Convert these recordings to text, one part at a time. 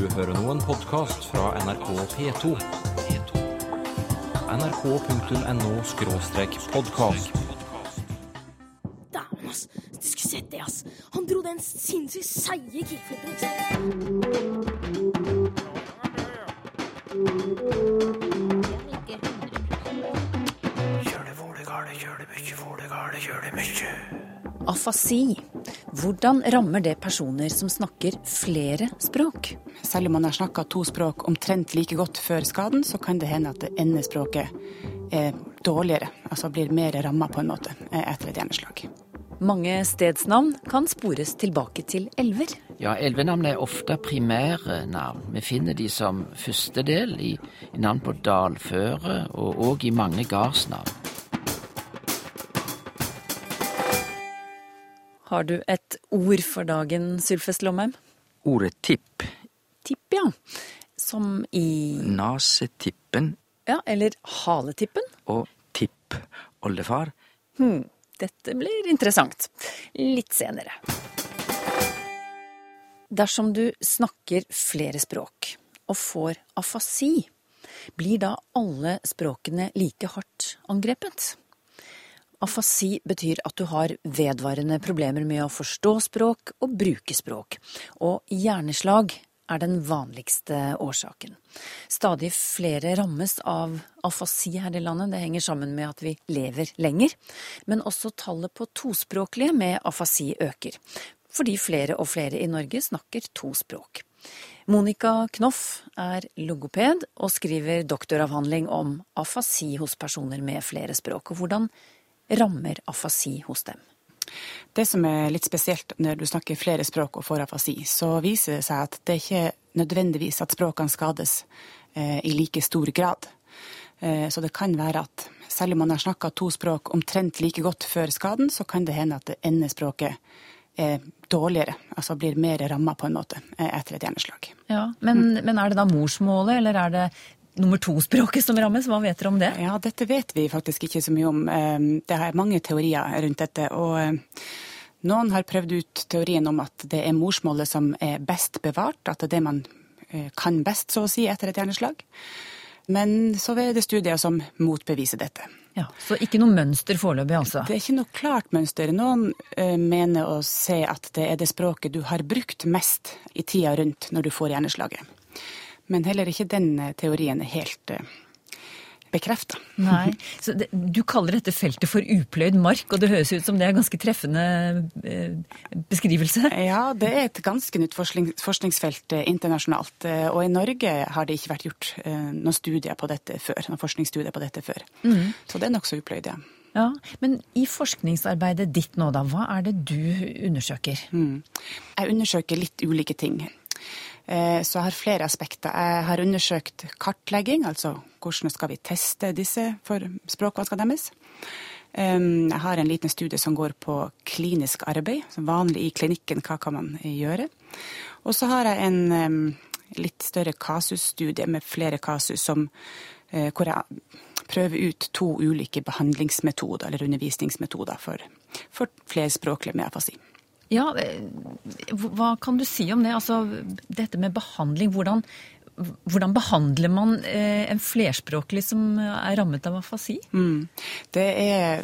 Du hører nå en podkast fra NRK P2. nrk.no podkast. Dæven, ass. Du skulle sett det, ass. Han dro den sinnssykt seige kickflippen, ikke? Afasi. Hvordan rammer det personer som snakker flere språk? Selv om man har snakka to språk omtrent like godt før skaden, så kan det hende at det ene språket er dårligere, altså blir mer ramma på en måte eh, etter et hjerneslag. Mange stedsnavn kan spores tilbake til elver. Ja, elvenavn er ofte primære navn. Vi finner de som første del i, i navn på dalføre, og òg i mange gardsnavn. Har du et ord for dagen, Sylfest Lomheim? Ordet tipp, Tipp, ja. Som i nasetippen Ja, eller haletippen? og tippoldefar. Hm, dette blir interessant. Litt senere. Dersom du snakker flere språk og får afasi, blir da alle språkene like hardt angrepet? Afasi betyr at du har vedvarende problemer med å forstå språk og bruke språk, og hjerneslag er den vanligste årsaken. Stadig flere rammes av afasi her i landet. Det henger sammen med at vi lever lenger. Men også tallet på tospråklige med afasi øker. Fordi flere og flere i Norge snakker to språk. Monica Knoff er logoped og skriver doktoravhandling om afasi hos personer med flere språk. Og hvordan rammer afasi hos dem? Det som er litt spesielt når du snakker flere språk og får afasi, så viser det seg at det er ikke nødvendigvis at språkene skades eh, i like stor grad. Eh, så det kan være at selv om man har snakka to språk omtrent like godt før skaden, så kan det hende at det ene språket er dårligere, altså blir mer ramma på en måte eh, etter et hjerneslag. Ja, men, men er det da morsmålet, eller er det nummer to-språket som rammes? Hva vet dere om det? Ja, dette vet vi faktisk ikke så mye om. Eh, Det er mange teorier rundt dette. og eh, noen har prøvd ut teorien om at det er morsmålet som er best bevart, at det er det man eh, kan best, så å si, etter et hjerneslag. Men så er det studier som motbeviser dette. Ja, Så ikke noe mønster foreløpig, altså? Det er ikke noe klart mønster. Noen eh, mener å se at det er det språket du har brukt mest i tida rundt når du får hjerneslaget. Men heller ikke den eh, teorien er helt uh, bekrefta. Nei, så det, Du kaller dette feltet for upløyd mark, og det høres ut som det er en ganske treffende eh, beskrivelse? Ja, det er et ganske nytt forskning, forskningsfelt eh, internasjonalt. eh, Og i Norge har det ikke vært gjort eh, noen studier på dette før. Noen forskningsstudier på dette før. Så det er nokså upløyd, ja. Ja, Men i forskningsarbeidet ditt nå, da, hva er det du undersøker? Jeg undersøker litt ulike ting. Eh, Så jeg har flere aspekter. Jeg har undersøkt kartlegging, altså hvordan skal vi teste disse for språkvansker deres. Jeg har en liten studie som går på klinisk arbeid, som vanlig i klinikken, hva kan man gjøre. Og så har jeg en litt større kasusstudie med flere kasus som, eh, hvor jeg prøver ut to ulike behandlingsmetoder, eller undervisningsmetoder, for, for flerspråklige med afasi. Ja, eh, Hva kan du si om det? Altså, Dette med behandling. Hvordan, hvordan behandler man eh, en flerspråklig som er rammet av afasi? Mm. Det er,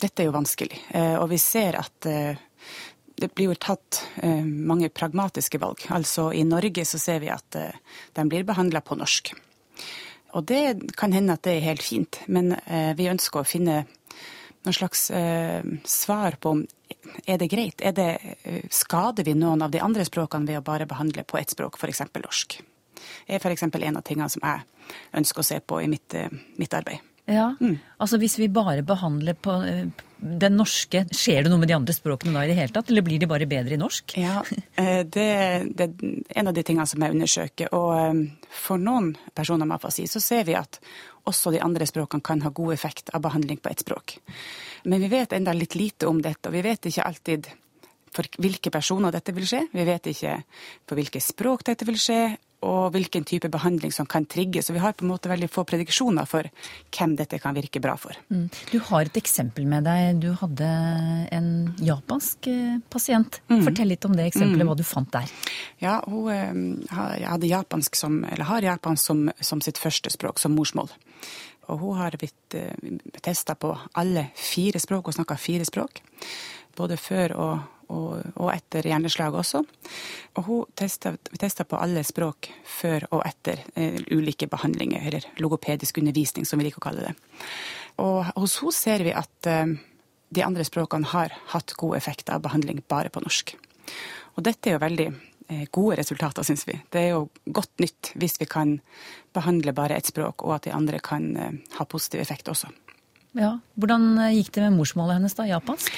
dette er jo vanskelig, eh, og vi ser at det blir jo tatt mange pragmatiske valg. Altså I Norge så ser vi at de blir behandla på norsk. Og det kan hende at det er helt fint, men vi ønsker å finne noen slags svar på om er det greit. Er det, eh, skader vi noen av de andre språkene ved å bare behandle på ett språk, f.eks. norsk? er f.eks. en av tingene som jeg ønsker å se på i mitt, eh, mitt arbeid. Ja, altså Hvis vi bare behandler på eh, den norske, skjer det noe med de andre språkene da i det hele tatt? Eller blir de bare bedre i norsk? Ja, det, det er en av de tingene som jeg undersøker. Og for noen personer med afasi så ser vi at også de andre språkene kan ha god effekt av behandling på ett språk. Men vi vet enda litt lite om dette, og vi vet ikke alltid for hvilke personer dette vil skje. Vi vet ikke på hvilke språk dette vil skje, og hvilken type behandling som kan trigge. Så vi har på en måte veldig få prediksjoner for hvem dette kan virke bra for. Mm. Du har et eksempel med deg. Du hadde en japansk eh, pasient. Mm. Fortell litt om det eksempelet, hva du fant der. Ja, hun eh, hadde japansk som, eller har japansk som, som sitt første språk, som morsmål. Og hun har blitt uh, testa på alle fire språk, hun snakker fire språk. Både før og, og, og etter hjerneslag også. Og hun testa på alle språk før og etter eh, ulike behandlinger, eller logopedisk undervisning, som vi liker å kalle det. Og hos henne ser vi at eh, de andre språkene har hatt god effekt av behandling bare på norsk. Og dette er jo veldig eh, gode resultater, syns vi. Det er jo godt nytt hvis vi kan behandle bare ett språk, og at de andre kan eh, ha positiv effekt også. Ja, Hvordan eh, gikk det med morsmålet hennes, da? Japansk?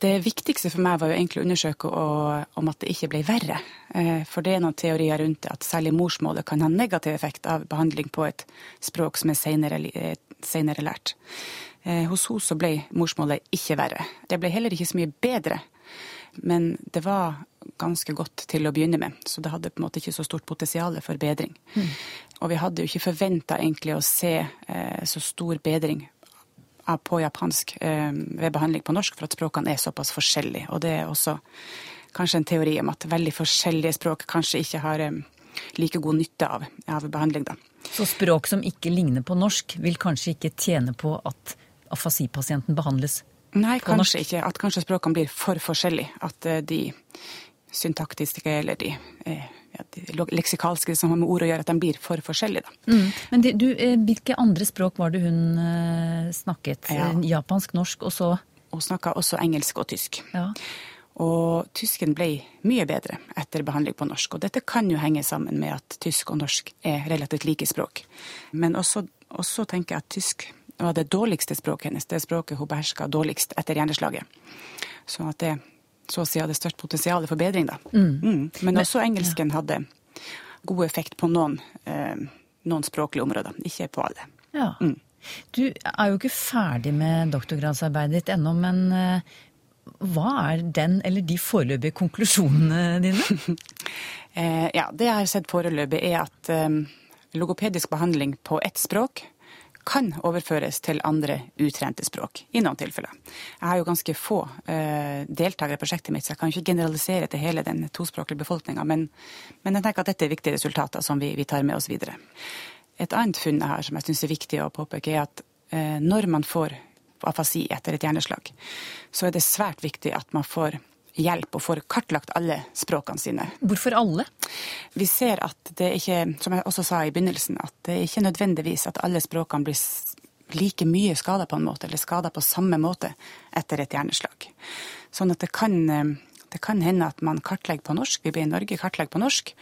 Det viktigste for meg var jo egentlig å undersøke om at det ikke ble verre. Eh, for det er noen teorier rundt det, at særlig morsmålet kan ha negativ effekt av behandling på et språk som er senere, eh, lært. Eh, hos henne så ble morsmålet ikke verre. Det ble heller ikke så mye bedre, men det var ganske godt til å begynne med. Så det hadde på en måte ikke så stort potensial for bedring. Mm. Og vi hadde jo ikke forventa egentlig å se så stor bedring på japansk eh, ved behandling på norsk, for at språkene er såpass forskjellige. Og det er også kanskje en teori om at veldig forskjellige språk kanskje ikke har eh, like god nytte av, av behandling, da. Så språk som ikke ligner på norsk, vil kanskje ikke tjene på at afasipasienten behandles Nei, på norsk? kanskje ikke. At kanskje språkene blir for forskjellige. At eh, de syntaktiske eller de ja, leksikalske som har med ord å gjøre, at de blir for forskjellige. Mm. Men det, du, eh, hvilke andre språk var det hun uh, snakket? Ja. Japansk, norsk og så Hun snakka også engelsk og tysk. Ja. Og tysken ble mye bedre etter behandling på norsk. Og dette kan jo henge sammen med at tysk og norsk er relativt like språk. Men også, også tenker jeg at tysk var det dårligste språket hennes. Det språket hun beherska dårligst etter hjerneslaget. Så at det så å si hadde størst potensial for bedring, da. Mm. Mm. Men også engelsken ja. hadde god effekt på noen, eh, noen, språklige områder, ikke på alle. Ja. Mm. Du er jo ikke ferdig med doktorgradsarbeidet ditt ennå, men eh, hva er den eller de foreløpige konklusjonene dine? eh, ja, det jeg har sett foreløpig, er at eh, logopedisk behandling på ett språk kan overføres til andre utrente språk, i noen tilfeller. Jeg har jo ganske få eh, deltakere i prosjektet mitt, så jeg kan ikke generalisere til hele den tospråklige befolkninga, men, men, jeg tenker at dette er viktige resultater som vi, vi tar med oss videre. Et annet funn jeg har som jeg syns er viktig å påpeke, er at eh, når man får afasi etter et hjerneslag, så er det svært viktig at man får hjelp og får kartlagt alle språkene sine. Hvorfor alle? Vi ser at det ikke, som jeg også sa i begynnelsen, at det er ikke nødvendigvis at alle språkene blir like mye skada på en måte, eller skada på samme måte etter et hjerneslag. Sånn at det kan, det kan hende at man kartlegger på norsk, vi blir i Norge kartlegger på norsk,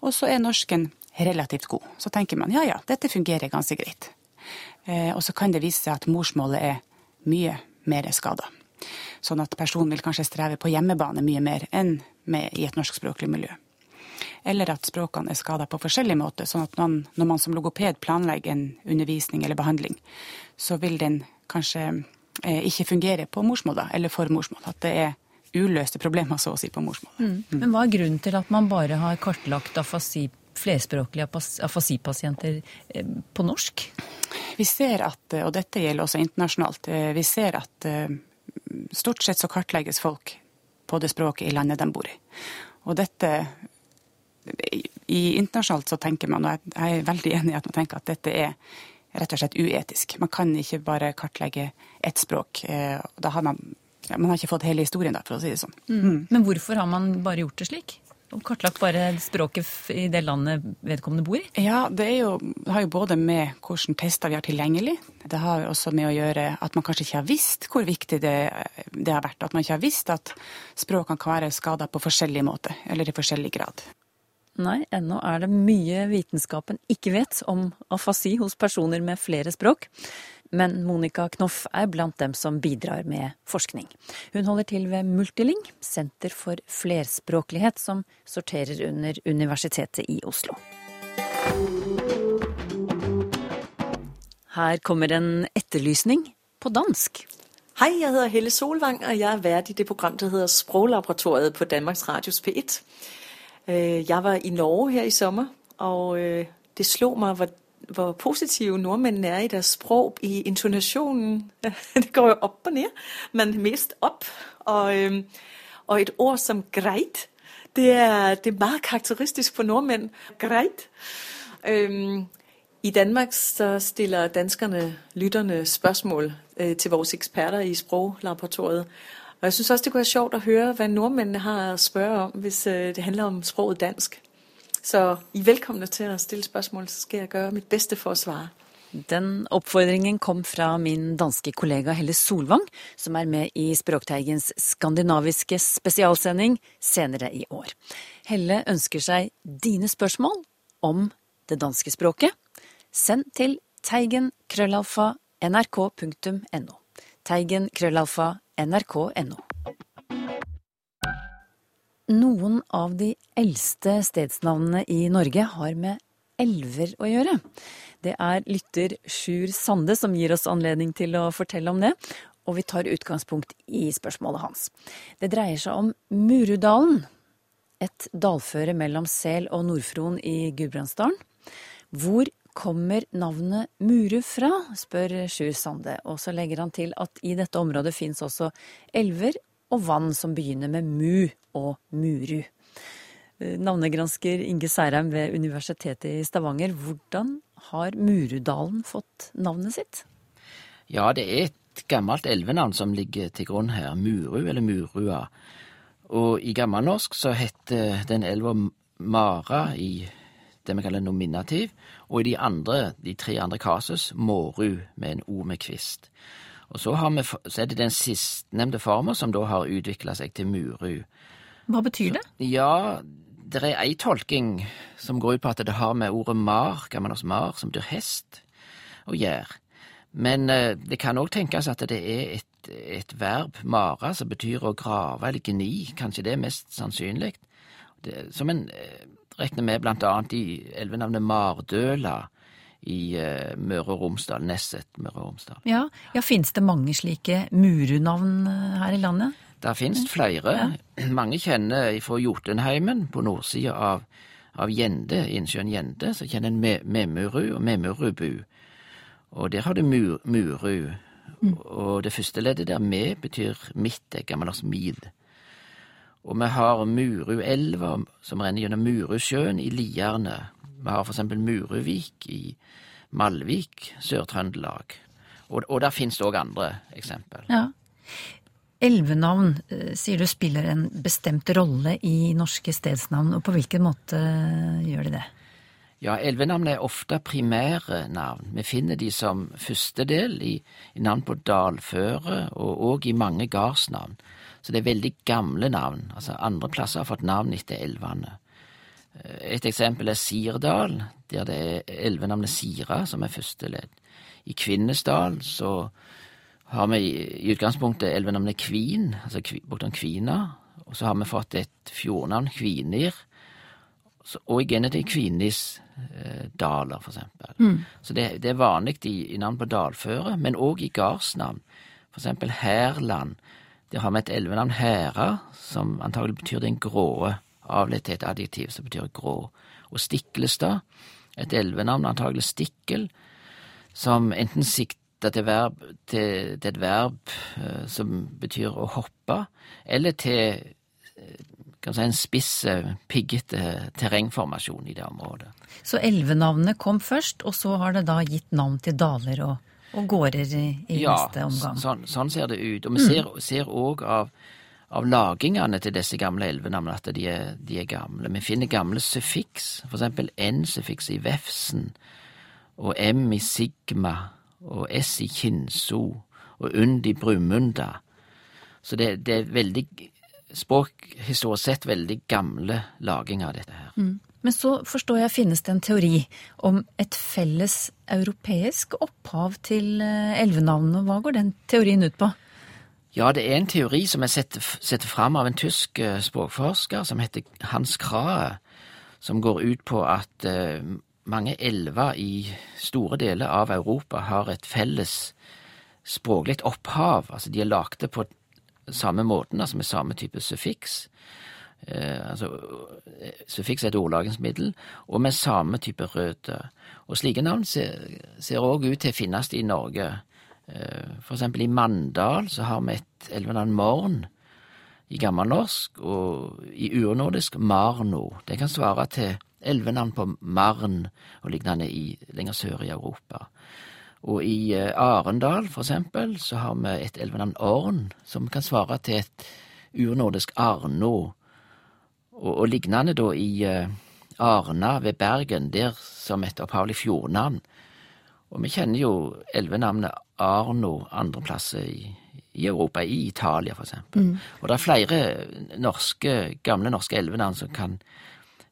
og så er norsken relativt god. Så tenker man ja ja, dette fungerer ganske greit. Eh, og så kan det vise seg at morsmålet er mye mer skada. Sånn at personen vil kanskje streve på hjemmebane mye mer enn med, i et norskspråklig miljø. Eller at språkene er skada på forskjellig måte, sånn at man, når man som logoped planlegger en undervisning eller behandling, så vil den kanskje eh, ikke fungere på morsmål, da, eller for morsmål. At det er uløste problemer, så å si, på morsmål. Mm. Mm. Men hva er grunnen til at man bare har kartlagt afasi, flerspråklige afasipasienter eh, på norsk? Vi ser at, og dette gjelder også internasjonalt, eh, vi ser at stort sett så kartlegges folk på det språket i landet de bor i. Og dette i Internasjonalt så tenker man, og jeg er veldig enig i at man tenker at dette er rett og slett uetisk. Man kan ikke bare kartlegge ett språk. Eh, da har man, man har ikke fått hele historien, da, for å si det sånn. Mm. Men hvorfor har man bare gjort det slik? Og kartlagt bare språket i det landet vedkommende bor i? Ja, det, jo, det har jo både med hvilke tester vi har tilgjengelig. Det har jo også med å gjøre at man kanskje ikke har visst hvor viktig det, det har vært. At man ikke har visst at språkene kan være skada på forskjellig måte, eller i forskjellig grad. Nei, ennå er det mye vitenskapen ikke vet om afasi hos personer med flere språk men Monica Knoff er blant dem som bidrar med forskning. Hun holder til ved Multiling, senter for flerspråklighet, som sorterer under Universitetet i Oslo. Her kommer en etterlysning på dansk. Hei, jeg heter Helle Solvang, og jeg er vert i det program som heter Språklaboratoriet på Danmarks Radios P1. Øh, jeg var i Norge her i sommer og øh, det slo meg hvor, hvor positive nordmennene er i deres språk, i intonasjonen. Det går jo opp og ned, men mest opp. Og, og et ord som greit, det er, det er meget karakteristisk for nordmenn. Greit. I Danmark så stiller danskerne lytterne spørsmål øh, til vores eksperter i Sproglaboratoriet. Og jeg syns også det kunne være sjovt å høre hva nordmennene har å spørre om hvis øh, det handler om sproget dansk. Så I velkomne til å stille spørsmål, så skal jeg gjøre mitt beste for å svare. Den oppfordringen kom fra min danske kollega Helle Solvang, som er med i Språkteigens skandinaviske spesialsending senere i år. Helle ønsker seg dine spørsmål om det danske språket. Send til teigen krøllalfa Noen av de eldste stedsnavnene i Norge har med elver å gjøre. Det er lytter Sjur Sande som gir oss anledning til å fortelle om det, og vi tar utgangspunkt i spørsmålet hans. Det dreier seg om Murudalen, et dalføre mellom Sel og Nord-Fron i Gudbrandsdalen. Hvor kommer navnet Muru fra, spør Sjur Sande, og så legger han til at i dette området fins også elver og vann som begynner med mu og muru. Navnegransker Inge Særheim ved Universitetet i Stavanger, hvordan har Murudalen fått navnet sitt? Ja, det er et gammelt elvenavn som ligger til grunn her, Muru eller Murua. Og i gammelnorsk så heter den elva Mara i det vi kaller nominativ, og i de andre, de tre andre kasus, Måru med en O med kvist. Og så, har vi, så er det den sistnevnte formen som da har utvikla seg til Muru. Hva betyr det? Ja, det er ei tolking som går ut på at det har med ordet mar, gammelnorsk mar, som betyr hest, å gjøre. Men eh, det kan òg tenkes at det er et, et verb, mara, som betyr å grave eller gni. Kanskje det er mest sannsynlig. Det, som en eh, regner med blant annet i elvenavnet Mardøla i uh, Møre og Romsdal, Nesset Møre og Romsdal. Ja, ja Fins det mange slike murunavn her i landet? Det finnes flere. Ja. Mange kjenner fra Jotunheimen på nordsida av, av Gjende, innsjøen Gjende, så kjenner en Memuru og Memurubu. Og der har du mur, Muru. Mm. Og det første leddet der, me, betyr mitt, det er gammelnorsk mil. Og vi har Muruelva, som renner gjennom Murusjøen i Lierne. Vi har for eksempel Muruvik i Malvik, Sør-Trøndelag. Og, og der finnes det òg andre eksempel. Ja. Elvenavn sier du spiller en bestemt rolle i norske stedsnavn, og på hvilken måte gjør de det? Ja, elvenavn er ofte primære navn. Vi finner de som første del i, i navn på dalføre, og òg i mange gardsnavn. Så det er veldig gamle navn. Altså Andre plasser har fått navn etter elvene. Et eksempel er Sirdal, der det er elvenavnet Sira som er første ledd. I Kvinesdal så har vi i utgangspunktet elvenavnet Kvin, altså bortom Kvina. Og så har vi fått et fjordnavn, Kvinir. Og i er det Kvinis eh, for eksempel. Mm. Så det, det, er vanlig i, i, navn på dalføre, men òg i gardsnavn. For eksempel Herland. Der har vi et elvenavn Hæra, som antagelig betyr den gråe, avledt til et adjektiv som betyr grå. Og Stiklestad, et elvenavn, antagelig Stikkel, som enten sikter til, verb, til, til et verb uh, som betyr å hoppe, eller til kan si, en spiss, piggete terrengformasjon i det området. Så elvenavnet kom først, og så har det da gitt navn til daler og, og gårder i, i ja, neste omgang? Ja, sånn, sånn, ser det ut. Og vi mm. ser òg av, av lagingene til disse gamle elvenavnene at de er, de er, gamle. Vi finner gamle suffiks, for eksempel n-suffiks i vefsen, og m i sigma og S i Kinso og Und i Brumunda. Så det, det, er veldig språkhistorisk sett veldig gamle laginger av dette her. Mm. Men så forstår jeg finnes det en teori om et felles europeisk opphav til eh, elvenavnene. Hva går den teorien ut på? Ja, det er en teori som er setter, setter fram av en tysk eh, språkforsker som heter Hans Krahe, som går ut på at uh, mange elver i store deler av Europa har et felles språklig opphav. Altså de er lagde på samme måten, altså med samme type suffiks. eh, altså eh, suffiks er et ordlagensmiddel, og med samme type røtter. Og slike navn ser òg ut til å finnes i Norge. Eh, for eksempel i Mandal så har vi et elvenavn Morn i gammelnorsk, og i urnordisk Marno. Det kan svare til elvenavn på Marn og lignende i, lenger sør i Europa. Og i eh, Arendal, for eksempel, så har vi et elvenavn Orn, som kan svare til et urnordisk Arno. Og, og lignende da i uh, Arna ved Bergen, der som et opphavlig fjordnavn. Og vi kjenner jo elvenavnet Arno andre plasser i, i Europa, i Italia for eksempel. Mm. Og det er flere norske, gamle norske elvenavn som kan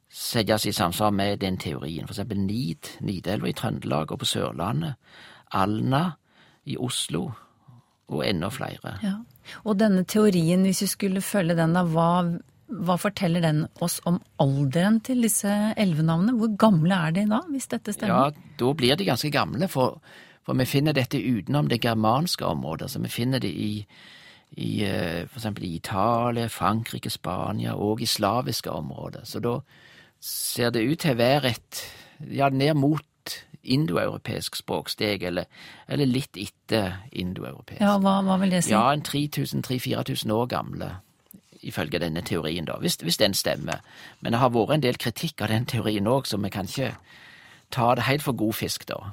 settes i samsvar med den teorien. For eksempel Nid, Nidelva i Trøndelag og på Sørlandet. Alna i Oslo, og enda flere. Ja. Og denne teorien, hvis vi skulle følge den, da, hva, hva, forteller den oss om alderen til disse elvenavnene? Hvor gamle er de da, hvis dette stemmer? Ja, da blir de ganske gamle, for, for vi finner dette utenom det germanske området. Så vi finner det i, i f.eks. for eksempel i Italia, Frankrike, Spania og i slaviske områder. Så da ser det ut til å være et ja, ned mot indoeuropeisk språksteg, eller, eller, litt etter indoeuropeisk. Ja, hva, hva, vil det si? Ja, en 3000-4000 år gamle, ifølge denne teorien, da, hvis, hvis, den stemmer. Men det har vært en del kritikk av den teorien òg, så vi kan ikke ta det helt for god fisk, da.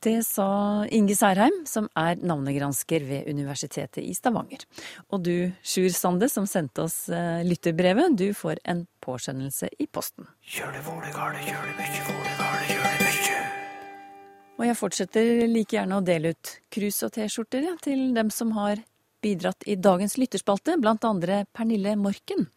Det sa Inge Særheim, som er navnegransker ved Universitetet i Stavanger. Og du, Sjur Sande, som sendte oss eh, lytterbrevet, du får en påskjønnelse i posten. Kjør det hvor det gale, kjør det mykje, hvor det gale, kjør det mykje. Og jeg fortsetter like gjerne å dele ut krus og T-skjorter ja, til dem som har bidratt i dagens lytterspalte, blant andre Pernille Morken.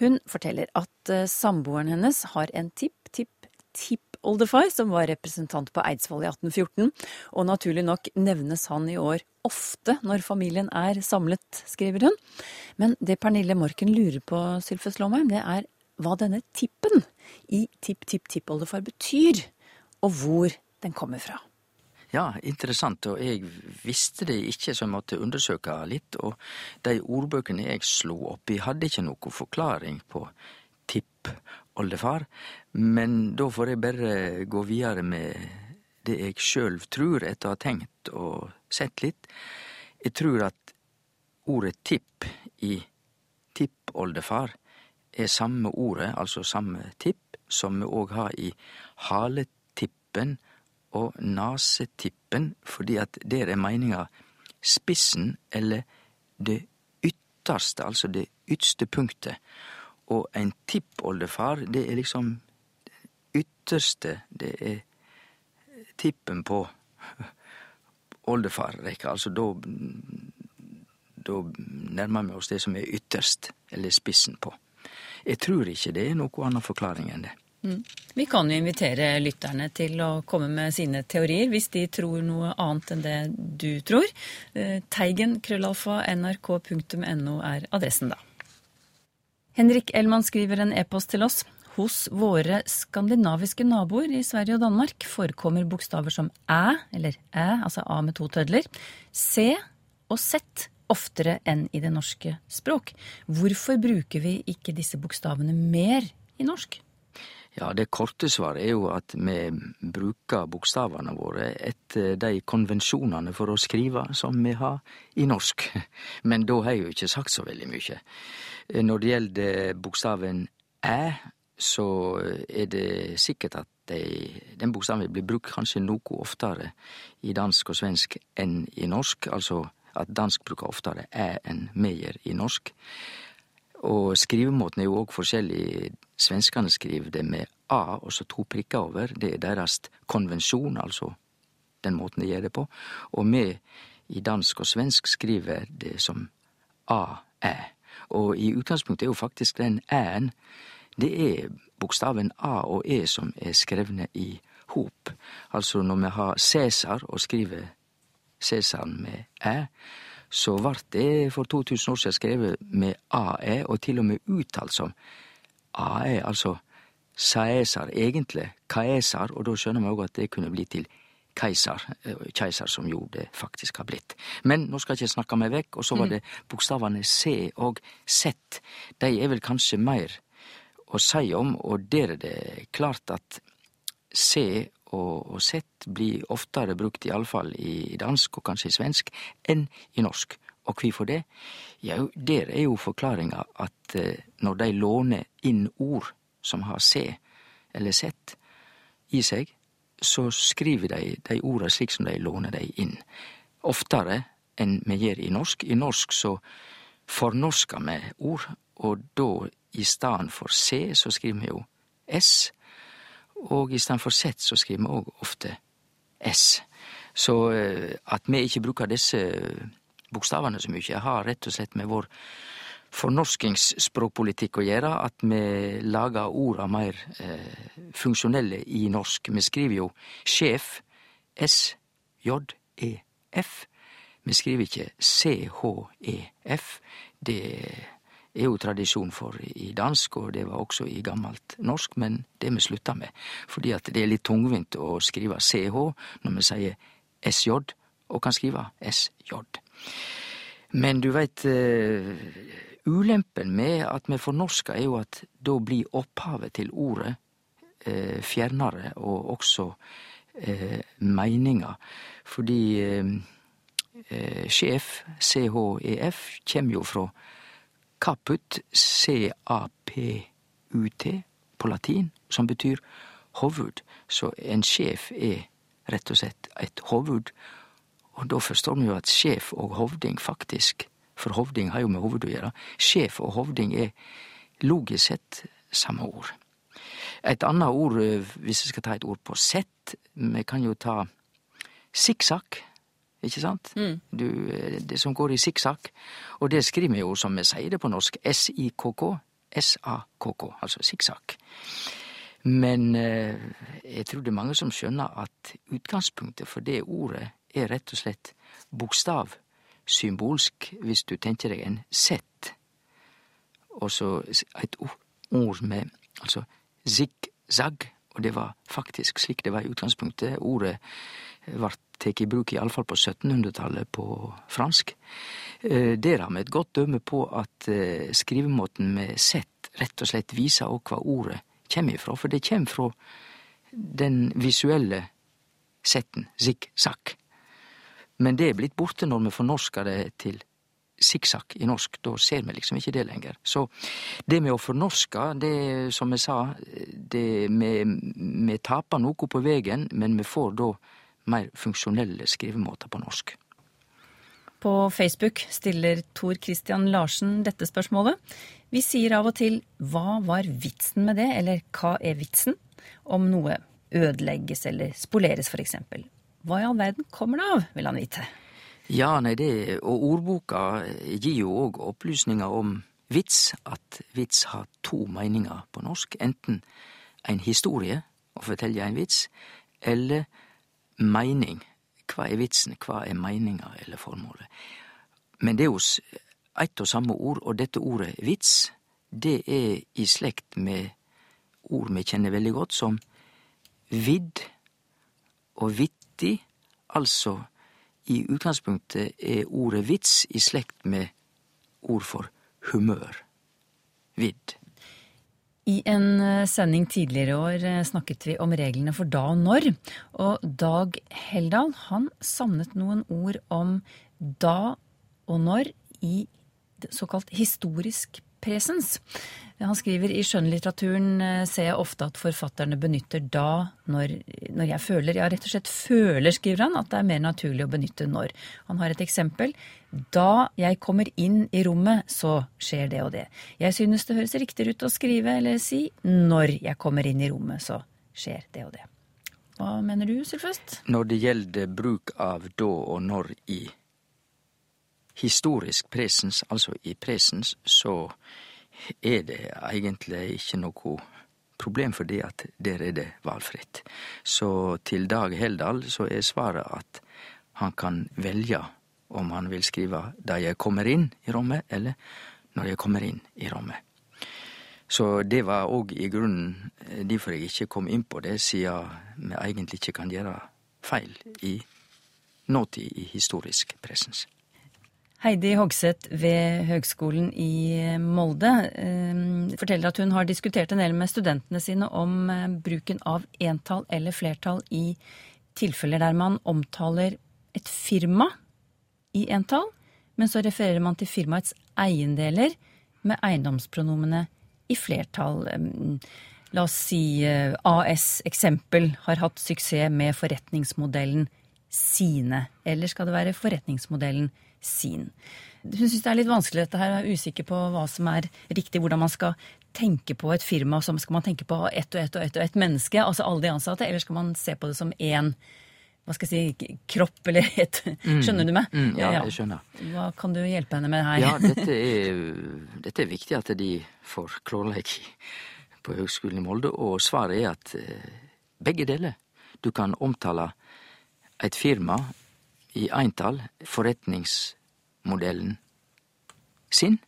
Hun forteller at uh, samboeren hennes har en tipp-tipp-tippoldefar som var representant på Eidsvoll i 1814, og naturlig nok nevnes han i år ofte når familien er samlet, skriver hun. Men det Pernille Morken lurer på, Sylfes Lomheim, det er hva denne tippen i tipp-tipp-tippoldefar betyr, og hvor den kommer fra. Ja, interessant, og jeg visste det ikke, så jeg måtte undersøke litt. Og de ordbøkene jeg slo opp i, hadde ikke noen forklaring på tippoldefar. Men da får jeg bare gå videre med det jeg sjøl tror, etter å ha tenkt og sett litt. Jeg tror at ordet tipp i tippoldefar er samme ordet, altså samme tipp, som vi òg har i haletippen og nasetippen, fordi at der er meininga spissen eller det ytterste, altså det ytste punktet. Og ein tippoldefar, det er liksom ytterste, det er tippen på oldefarrekka. Altså da Da nærmer vi oss det som er ytterst, eller spissen på. Jeg tror ikke det er noe annen forklaring enn det. Mm. Vi kan jo invitere lytterne til å komme med sine teorier hvis de tror noe annet enn det du tror. Eh, teigen krøllalfa nrk.no er adressen, da. Henrik Elman skriver en e-post til oss. Hos våre skandinaviske naboer i Sverige og Danmark forekommer bokstaver som æ, eller æ, altså a med to tødler, c og z oftere enn i det norske språk. Hvorfor bruker vi ikke disse bokstavene mer i norsk? Ja, det korte svaret er jo at vi bruker bokstavene våre etter de konvensjonene for å skrive som vi har i norsk. Men da har jeg jo ikke sagt så veldig mye. Når det gjelder bokstaven æ, så er det sikkert at de, den bokstaven blir brukt kanskje noe oftere i dansk og svensk enn i norsk. Altså at dansk bruker oftere æ enn vi gjør i norsk. Og skrivemåten er jo òg forskjellig. Svenskene skriver det med A og så to prikker over. Det er deres konvensjon, altså den måten de gjør det på. Og vi i dansk og svensk skriver det som A-æ. Og i utgangspunktet er jo faktisk den æ-en det er bokstaven A og E som er skrevne i hop. Altså når vi har Cæsar og skriver Cæsaren med æ, så vart det for 2000 år siden skrevet med AE, og til og med uttalt som AE, altså Saesar, egentlig Kaesar, og da skjønner vi òg at det kunne bli til keiser, eh, keiser som jo det faktisk har blitt. Men nå skal jeg ikke snakke meg vekk, og så var det bokstavene C og Z. De er vel kanskje mer å si om, og der er det klart at C og, og Z blir oftere brukt, iallfall i dansk og kanskje i svensk, enn i norsk. Og hvorfor det? Ja, der er jo forklaringa at eh, når de låner inn ord som har C eller Z i seg, så skriver de de orda slik som de låner de inn. Oftere enn vi gjør i norsk. I norsk så fornorsker vi ord, og da i stedet for C så skriver vi jo S, og i stedet for Z så skriver vi òg ofte S. Så eh, at vi ikke bruker disse bokstavene så mykje, har rett og slett med vår fornorskingsspråkpolitikk å gjøre, at vi lager orda meir eh, funksjonelle i norsk. Vi skriver jo sjef, S-J-E-F. Vi skriver ikke C-H-E-F. Det er jo tradisjon for i dansk, og det var også i gammelt norsk, men det vi slutta med. Fordi at det er litt tungvint å skrive CH når vi sier SJ, og kan skrive SJ. Men du veit, uh, ulempen med at vi fornorskar, er jo at da blir opphavet til ordet uh, fjernere, og også uh, meininga. Fordi sjef, CHEF, kjem jo fra caput, C-A-P-U-T, på latin, som betyr hovud. Så en sjef er rett og slett et hovud. Og da forstår vi jo at sjef og hovding faktisk, for hovding har jo med hoved å gjøre, sjef og hovding er logisk sett samme ord. Et annet ord, hvis vi skal ta et ord på sett, vi kan jo ta sikksakk ikke sant? Mm. Du, det som går i sikksakk. Og det skriver vi jo som vi sier det på norsk, S-I-K-K. S-A-K-K, altså sikksakk. Men eh, jeg tror det er mange som skjønner at utgangspunktet for det ordet er rett og slett bokstav. Symbolsk, hvis du tenker deg en Z. Og så et ord med altså zigzag, og det var faktisk slik det var i utgangspunktet. Ordet ble tatt i bruk iallfall på 1700-tallet på fransk. Der har vi et godt dømme på at eh, skrivemåten med sett rett og slett viser òg hva ordet kommer ifra, for det kommer fra den visuelle setten, zigzag. Men det er blitt borte når vi fornorsker det til sikksakk i norsk. Da ser vi liksom ikke det lenger. Så det med å fornorske, det som jeg sa, det vi, vi taper noe på vegen, men vi får da mer funksjonelle skrivemåter på norsk. På Facebook stiller Tor Christian Larsen dette spørsmålet. Vi sier av og til 'hva var vitsen med det', eller 'hva er vitsen', om noe ødelegges eller spoleres, f.eks. Hva i all verden kommer det av, vil han vite. Ja, nei, det, og ordboka gir jo òg opplysninger om vits, at vits har to meninger på norsk. Enten en historie, å fortelle en vits, eller meining. Hva er vitsen, hva er meininga eller formålet? Men det er jo ett og samme ord, og dette ordet vits, det er i slekt med ord vi kjenner veldig godt, som vidd og vittig. Altså, i utgangspunktet er ordet vits i slekt med ord for humør. Vidd. I en eh, sending tidligere i år eh, snakket vi om reglene for da og når. Og Dag Heldal han savnet noen ord om da og når i såkalt historisk presens. Han skriver i skjønnlitteraturen eh, ser jeg ofte at forfatterne benytter da når, når, jeg føler. Ja, rett og slett føler, skriver han, at det er mer naturlig å benytte når. Han har et eksempel. Da jeg kommer inn i rommet, så skjer det og det. Jeg synes det høres riktigere ut å skrive eller si når jeg kommer inn i rommet, så skjer det og det. Hva mener du, Sylfest? Når det gjelder bruk av da og når i historisk presens, altså i presens, så er det egentlig ikke noe problem, fordi at der er det valfritt. Så til Dag Heldal så er svaret at han kan velge om han vil skrive da jeg kommer inn i rommet, eller når jeg kommer inn i rommet. Så det var òg i grunnen derfor jeg ikke kom inn på det, siden vi egentlig ikke kan gjøre feil i nåtid i historisk presens. Heidi Hogseth ved Høgskolen i Molde eh, forteller at hun har diskutert en del med studentene sine om eh, bruken av entall eller flertall i tilfeller der man omtaler et firma i entall, men så refererer man til firmaets eiendeler med eiendomspronomene i flertall. Eh, la oss si AS eksempel har hatt suksess med forretningsmodellen sine. Eller skal det være forretningsmodellen? Sin. Hun syns det er litt vanskelig dette her, er usikker på hva som er riktig, hvordan man skal tenke på et firma. Som skal man tenke på ett og ett og ett og ett menneske, altså alle de ansatte, eller skal man se på det som én hva skal jeg si, kropp eller et mm. Skjønner du meg? Mm, ja, jeg skjønner. Hva kan du hjelpe henne med her? Ja, dette er, dette er viktig at de får klarlegge på Høgskolen i Molde, og svaret er at eh, begge deler. Du kan omtale et firma i eintall forretningsmodellen sin.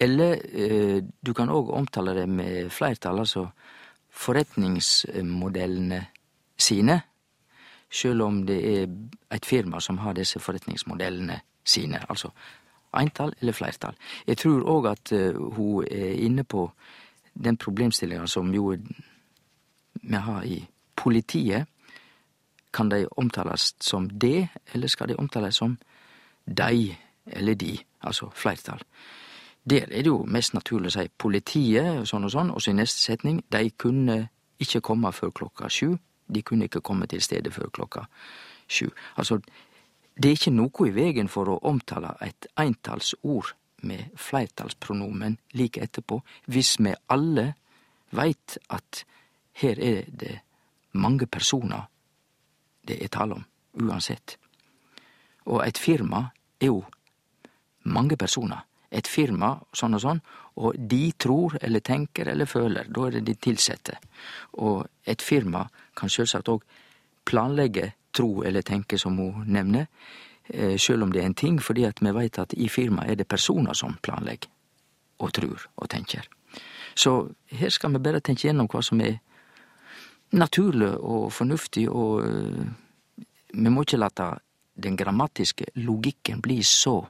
Eller eh, du kan òg omtale det med flertall, altså forretningsmodellene sine. Sjøl om det er eit firma som har disse forretningsmodellene sine. Altså eintall eller flertall. Jeg tror òg at eh, hun er inne på den problemstillinga som jo vi har i politiet kan de omtales som det, eller skal de omtales som de eller de, altså flertall? Der er det jo mest naturlig å si politiet, og sånn og sånn, og så i neste setning de kunne ikke komme før klokka sju. De kunne ikke komme til stedet før klokka sju. Altså, det er ikke noe i vegen for å omtale et eintallsord med flertallspronomen like etterpå, hvis vi alle veit at her er det mange personer det er tale om, uansett. Og et firma er jo mange personer. Et firma sånn og sånn, og de tror eller tenker eller føler. Da er det de tilsette. Og et firma kan sjølvsagt òg planlegge, tro eller tenke, som hun nevner, eh, sjøl om det er en ting, fordi at vi veit at i firma er det personer som planlegger og tror og tenker. Så her skal vi bare tenke gjennom hva som er naturlig og fornuftig, og uh, vi må ikke late den grammatiske logikken bli så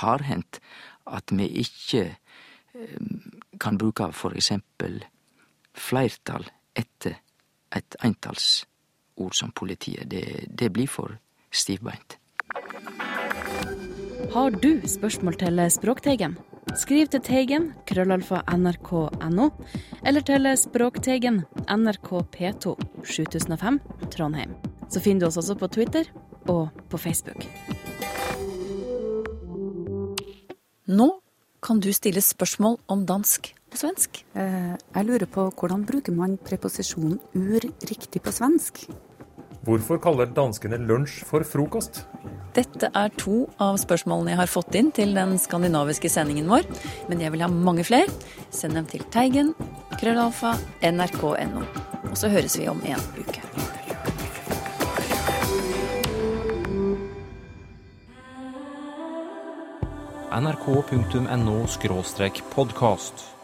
hardhendt at vi ikke uh, kan bruke for eksempel fleirtall etter et eintallsord som politiet. Det, det blir for stivbeint. Har du spørsmål til Språkteigen? Skriv til Teigen, krøllalfa nrk.no, eller til Språkteigen, NRK P2, 7005, Trondheim. Så finner du oss også på Twitter og på Facebook. Nå kan du stille spørsmål om dansk og svensk. Eh, jeg lurer på hvordan bruker man preposisjonen ur riktig på svensk? Hvorfor kaller danskene lunsj for frokost? Dette er to av spørsmålene jeg har fått inn til den skandinaviske sendingen vår. Men jeg vil ha mange flere. Send dem til Teigen, krøllalfa, nrk.no. Og så høres vi om en uke. nrk.no podkast.